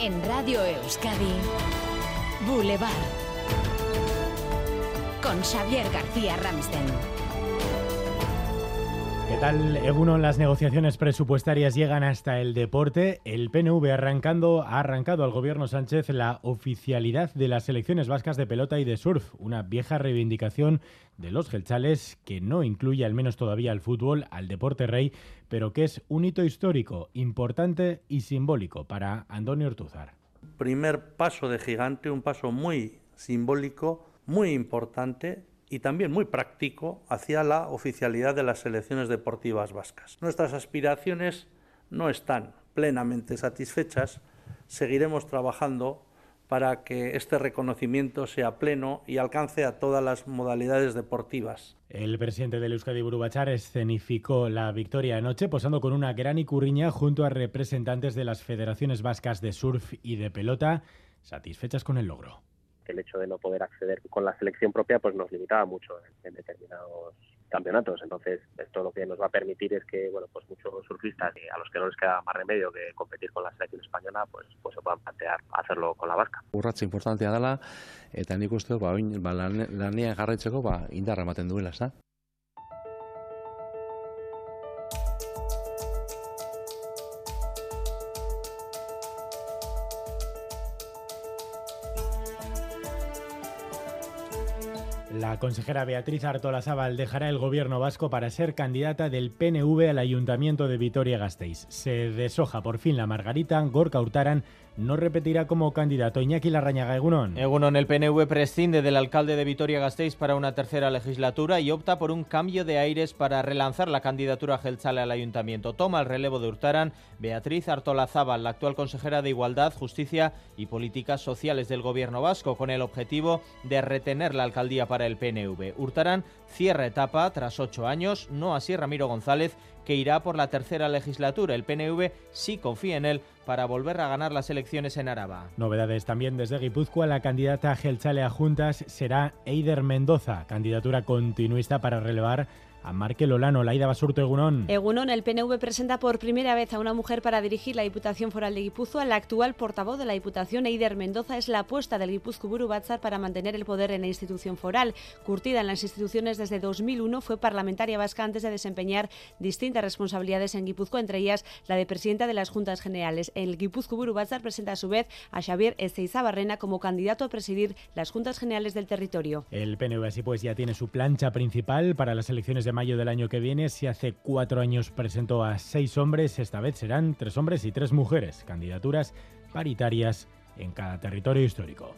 En Radio Euskadi, Boulevard. Con Xavier García Ramsten. ¿Qué tal, Eguno? Las negociaciones presupuestarias llegan hasta el deporte. El PNV arrancando, ha arrancado al gobierno Sánchez la oficialidad de las selecciones vascas de pelota y de surf, una vieja reivindicación de los gelchales que no incluye al menos todavía al fútbol, al deporte rey, pero que es un hito histórico, importante y simbólico para Antonio Ortuzar. Primer paso de gigante, un paso muy simbólico, muy importante y también muy práctico hacia la oficialidad de las selecciones deportivas vascas. Nuestras aspiraciones no están plenamente satisfechas, seguiremos trabajando para que este reconocimiento sea pleno y alcance a todas las modalidades deportivas. El presidente del Euskadi Burubachar escenificó la victoria anoche posando con una gran icurriña junto a representantes de las federaciones vascas de surf y de pelota, satisfechas con el logro el hecho de no poder acceder con la selección propia pues nos limitaba mucho en, determinados campeonatos. Entonces, esto lo que nos va a permitir es que, bueno, pues muchos surfistas a los que no les queda más remedio que competir con la selección española, pues pues se puedan plantear hacerlo con la vasca. Urratxe importantea dela eta nik uste ba, ba, lania jarraitzeko ba, indarra ematen duela, ez La consejera Beatriz Artolazábal dejará el gobierno vasco para ser candidata del PNV al Ayuntamiento de Vitoria-Gasteiz. Se deshoja por fin la Margarita, Gorka Hurtaran no repetirá como candidato Iñaki Larrañaga Egunon. Egunon, el PNV prescinde del alcalde de Vitoria-Gasteiz para una tercera legislatura y opta por un cambio de aires para relanzar la candidatura Gelchale al ayuntamiento. Toma el relevo de Hurtaran Beatriz Artolazábal, la actual consejera de Igualdad, Justicia y Políticas Sociales del gobierno vasco, con el objetivo de retener la alcaldía para el PNV. Hurtaran cierra etapa tras ocho años, no así Ramiro González, que irá por la tercera legislatura. El PNV sí confía en él para volver a ganar las elecciones en Araba. Novedades también desde Guipúzcoa. La candidata Gelchale a Juntas será Eider Mendoza, candidatura continuista para relevar a Markel Olano, Laida Basurto Egunón. Egunón, el PNV presenta por primera vez a una mujer para dirigir la Diputación Foral de Guipúzcoa. La actual portavoz de la Diputación, Eider Mendoza, es la apuesta del Guipúzcoa Batzar para mantener el poder en la institución foral. Curtida en las instituciones desde 2001, fue parlamentaria vasca antes de desempeñar distintas responsabilidades en Guipúzcoa, entre ellas la de presidenta de las Juntas Generales. El Guipúzcoa Batzar presenta a su vez a Xavier Ezeizabarrena como candidato a presidir las Juntas Generales del territorio. El PNV así pues ya tiene su plancha principal para las elecciones de mayo del año que viene. Si hace cuatro años presentó a seis hombres, esta vez serán tres hombres y tres mujeres. Candidaturas paritarias en cada territorio histórico.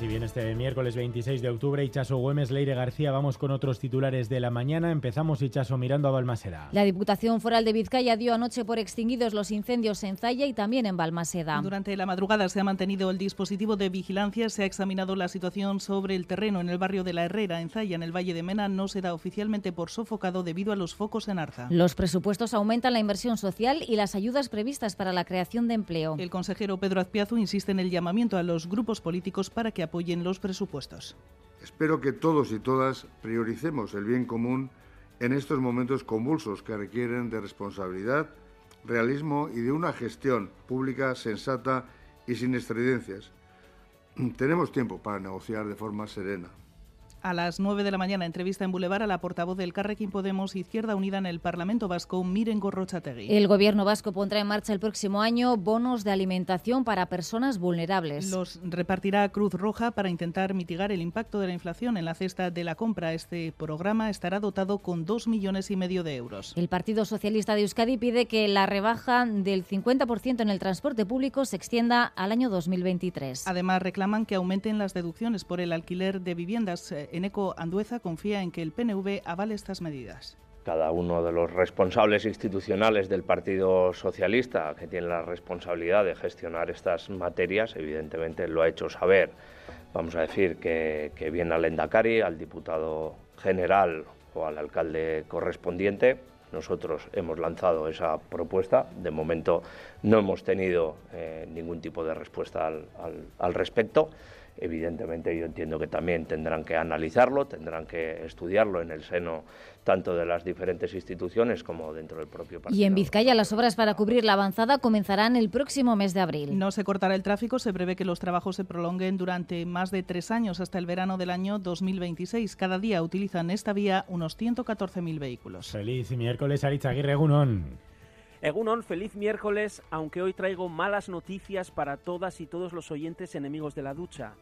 Si bien este miércoles 26 de octubre, Ichaso Güemes, Leire García, vamos con otros titulares de la mañana. Empezamos, Ichaso, mirando a Balmaseda. La Diputación Foral de Vizcaya dio anoche por extinguidos los incendios en Zaya y también en Balmaseda. Durante la madrugada se ha mantenido el dispositivo de vigilancia, se ha examinado la situación sobre el terreno en el barrio de La Herrera, en Zaya, en el Valle de Mena, no se da oficialmente por sofocado debido a los focos en Arza. Los presupuestos aumentan la inversión social y las ayudas previstas para la creación de empleo. El consejero Pedro Azpiazu insiste en el llamamiento a los grupos políticos para que apoyen los presupuestos. Espero que todos y todas prioricemos el bien común en estos momentos convulsos que requieren de responsabilidad, realismo y de una gestión pública sensata y sin estridencias. Tenemos tiempo para negociar de forma serena. A las 9 de la mañana, entrevista en Boulevard a la portavoz del Carrequín Podemos Izquierda Unida en el Parlamento Vasco, Miren Gorrochategui. El Gobierno vasco pondrá en marcha el próximo año bonos de alimentación para personas vulnerables. Los repartirá Cruz Roja para intentar mitigar el impacto de la inflación en la cesta de la compra. Este programa estará dotado con 2 millones y medio de euros. El Partido Socialista de Euskadi pide que la rebaja del 50% en el transporte público se extienda al año 2023. Además, reclaman que aumenten las deducciones por el alquiler de viviendas eh, Eneco Andueza confía en que el PNV avale estas medidas. Cada uno de los responsables institucionales del Partido Socialista, que tiene la responsabilidad de gestionar estas materias, evidentemente lo ha hecho saber. Vamos a decir que, que viene al Endacari, al diputado general o al alcalde correspondiente. Nosotros hemos lanzado esa propuesta. De momento no hemos tenido eh, ningún tipo de respuesta al, al respecto. evidentemente yo entiendo que también tendrán que analizarlo, tendrán que estudiarlo en el seno tanto de las diferentes instituciones como dentro del propio partido. Y en Vizcaya las obras para cubrir la avanzada comenzarán el próximo mes de abril. No se cortará el tráfico, se prevé que los trabajos se prolonguen durante más de tres años hasta el verano del año 2026. Cada día utilizan esta vía unos 114.000 vehículos. Feliz miércoles, Aritz Aguirre Gunón. Egunon, feliz miércoles, aunque hoy traigo malas noticias para todas y todos los oyentes enemigos de la ducha.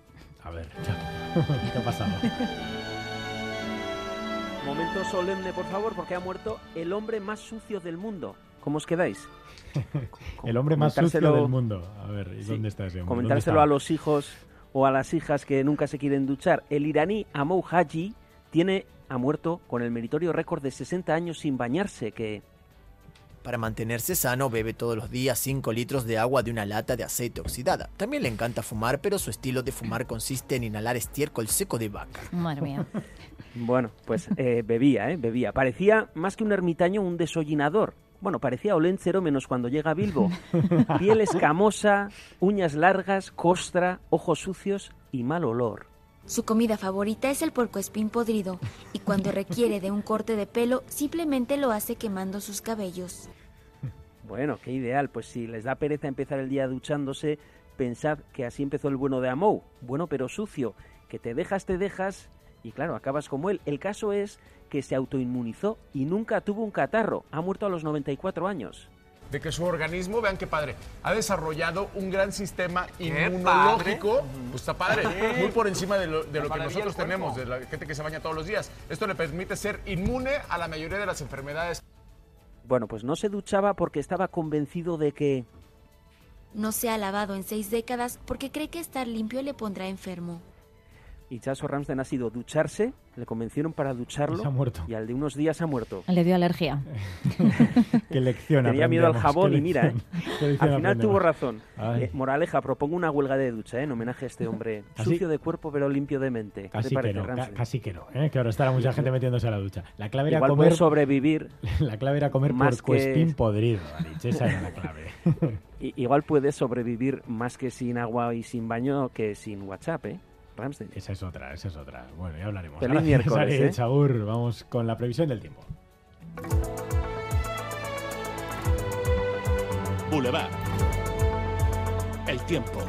A ver, ¿qué ha pasado? Momento solemne, por favor, porque ha muerto el hombre más sucio del mundo. ¿Cómo os quedáis? el hombre más sucio del mundo. A ver, ¿y dónde está ese hombre? Comentárselo a los hijos o a las hijas que nunca se quieren duchar. El iraní Amou Haji tiene, ha muerto con el meritorio récord de 60 años sin bañarse, que para mantenerse sano bebe todos los días 5 litros de agua de una lata de aceite oxidada. También le encanta fumar, pero su estilo de fumar consiste en inhalar estiércol seco de vaca. Madre mía. bueno, pues eh, bebía, ¿eh? Bebía. Parecía más que un ermitaño, un desollinador. Bueno, parecía Oléncero menos cuando llega a Bilbo. Piel escamosa, uñas largas, costra, ojos sucios y mal olor. Su comida favorita es el puercoespín podrido y cuando requiere de un corte de pelo simplemente lo hace quemando sus cabellos. Bueno, qué ideal. Pues si les da pereza empezar el día duchándose, pensad que así empezó el bueno de Amou. Bueno pero sucio, que te dejas, te dejas y claro, acabas como él. El caso es que se autoinmunizó y nunca tuvo un catarro. Ha muerto a los 94 años de que su organismo, vean qué padre, ha desarrollado un gran sistema inmunológico, pues está padre, muy por encima de lo, que nosotros tenemos, de la gente que se baña todos los días. Esto le permite ser inmune a la mayoría de las enfermedades. Bueno, pues no se duchaba porque estaba convencido de que... No se ha lavado en seis décadas porque cree que estar limpio le pondrá enfermo. Y Chaso Ramsden ha sido ducharse, le convencieron para ducharlo. Y, ha muerto. y al de unos días ha muerto. Le dio alergia. Qué lección Tenía miedo al jabón y mira, ¿eh? al final tuvo razón. Eh, moraleja, propongo una huelga de ducha ¿eh? en homenaje a este hombre sucio de cuerpo pero limpio de mente. Casi, que no, casi que no, ¿eh? que ahora estará mucha gente metiéndose a la ducha. La clave era comer... sobrevivir. La clave era comer más que... podrido, esa era la clave. Igual puedes sobrevivir más que sin agua y sin baño que sin WhatsApp, ¿eh? Esa es otra, esa es otra. Bueno, ya hablaremos. Feliz miércoles, ¿eh? Chagur. Vamos con la previsión del tiempo. Boulevard. El tiempo.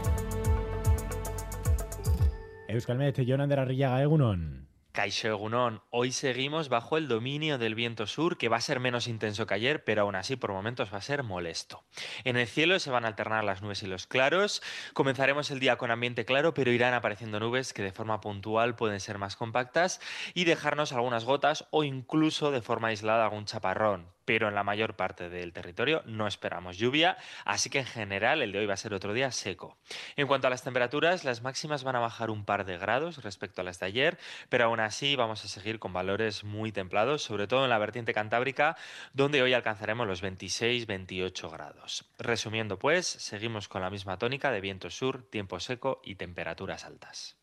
Euskalmet, Jonan Arrillaga, Egunon. Egunon, hoy seguimos bajo el dominio del viento sur, que va a ser menos intenso que ayer, pero aún así por momentos va a ser molesto. En el cielo se van a alternar las nubes y los claros. Comenzaremos el día con ambiente claro, pero irán apareciendo nubes que de forma puntual pueden ser más compactas y dejarnos algunas gotas o incluso de forma aislada algún chaparrón pero en la mayor parte del territorio no esperamos lluvia, así que en general el de hoy va a ser otro día seco. En cuanto a las temperaturas, las máximas van a bajar un par de grados respecto a las de ayer, pero aún así vamos a seguir con valores muy templados, sobre todo en la vertiente cantábrica, donde hoy alcanzaremos los 26-28 grados. Resumiendo pues, seguimos con la misma tónica de viento sur, tiempo seco y temperaturas altas.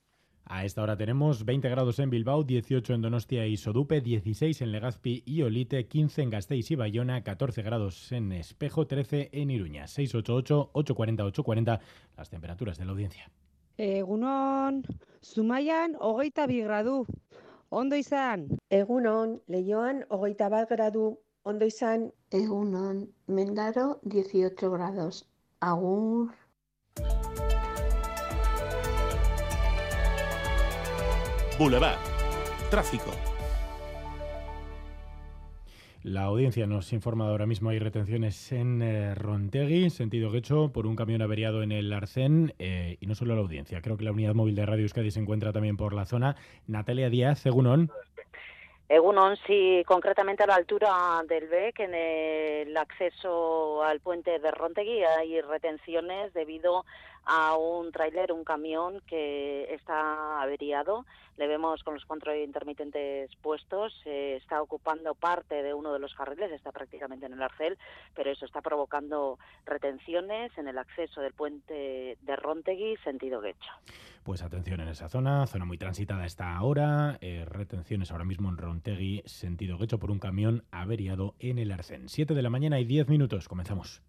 A esta hora tenemos 20 grados en Bilbao, 18 en Donostia y Sodupe, 16 en Legazpi y Olite, 15 en Gasteiz y Bayona, 14 grados en Espejo, 13 en Iruña, 688 840 840 las temperaturas de la audiencia. Egunon, Zumaian hogeita bi gradu, ondo izan. Egunon, Leioan hogeita bat gradu, ondo izan. Egunon, Mendaro 18 grados, agur. Boulevard. Tráfico. La audiencia nos informa ahora mismo hay retenciones en eh, Rontegui, sentido Guecho, por un camión averiado en el Arcén. Eh, y no solo la audiencia, creo que la unidad móvil de Radio Euskadi se encuentra también por la zona. Natalia Díaz, Egunon. Egunon, sí, concretamente a la altura del BEC, en el acceso al puente de Rontegui, hay retenciones debido a un tráiler, un camión que está averiado. Le vemos con los controles intermitentes puestos, está ocupando parte de uno de los carriles, está prácticamente en el arcel, pero eso está provocando retenciones en el acceso del puente de Rontegui, sentido Guecho. Pues atención en esa zona, zona muy transitada esta ahora, eh, retenciones ahora mismo en Rontegui, sentido Guecho por un camión averiado en el arcén. Siete de la mañana y diez minutos, comenzamos.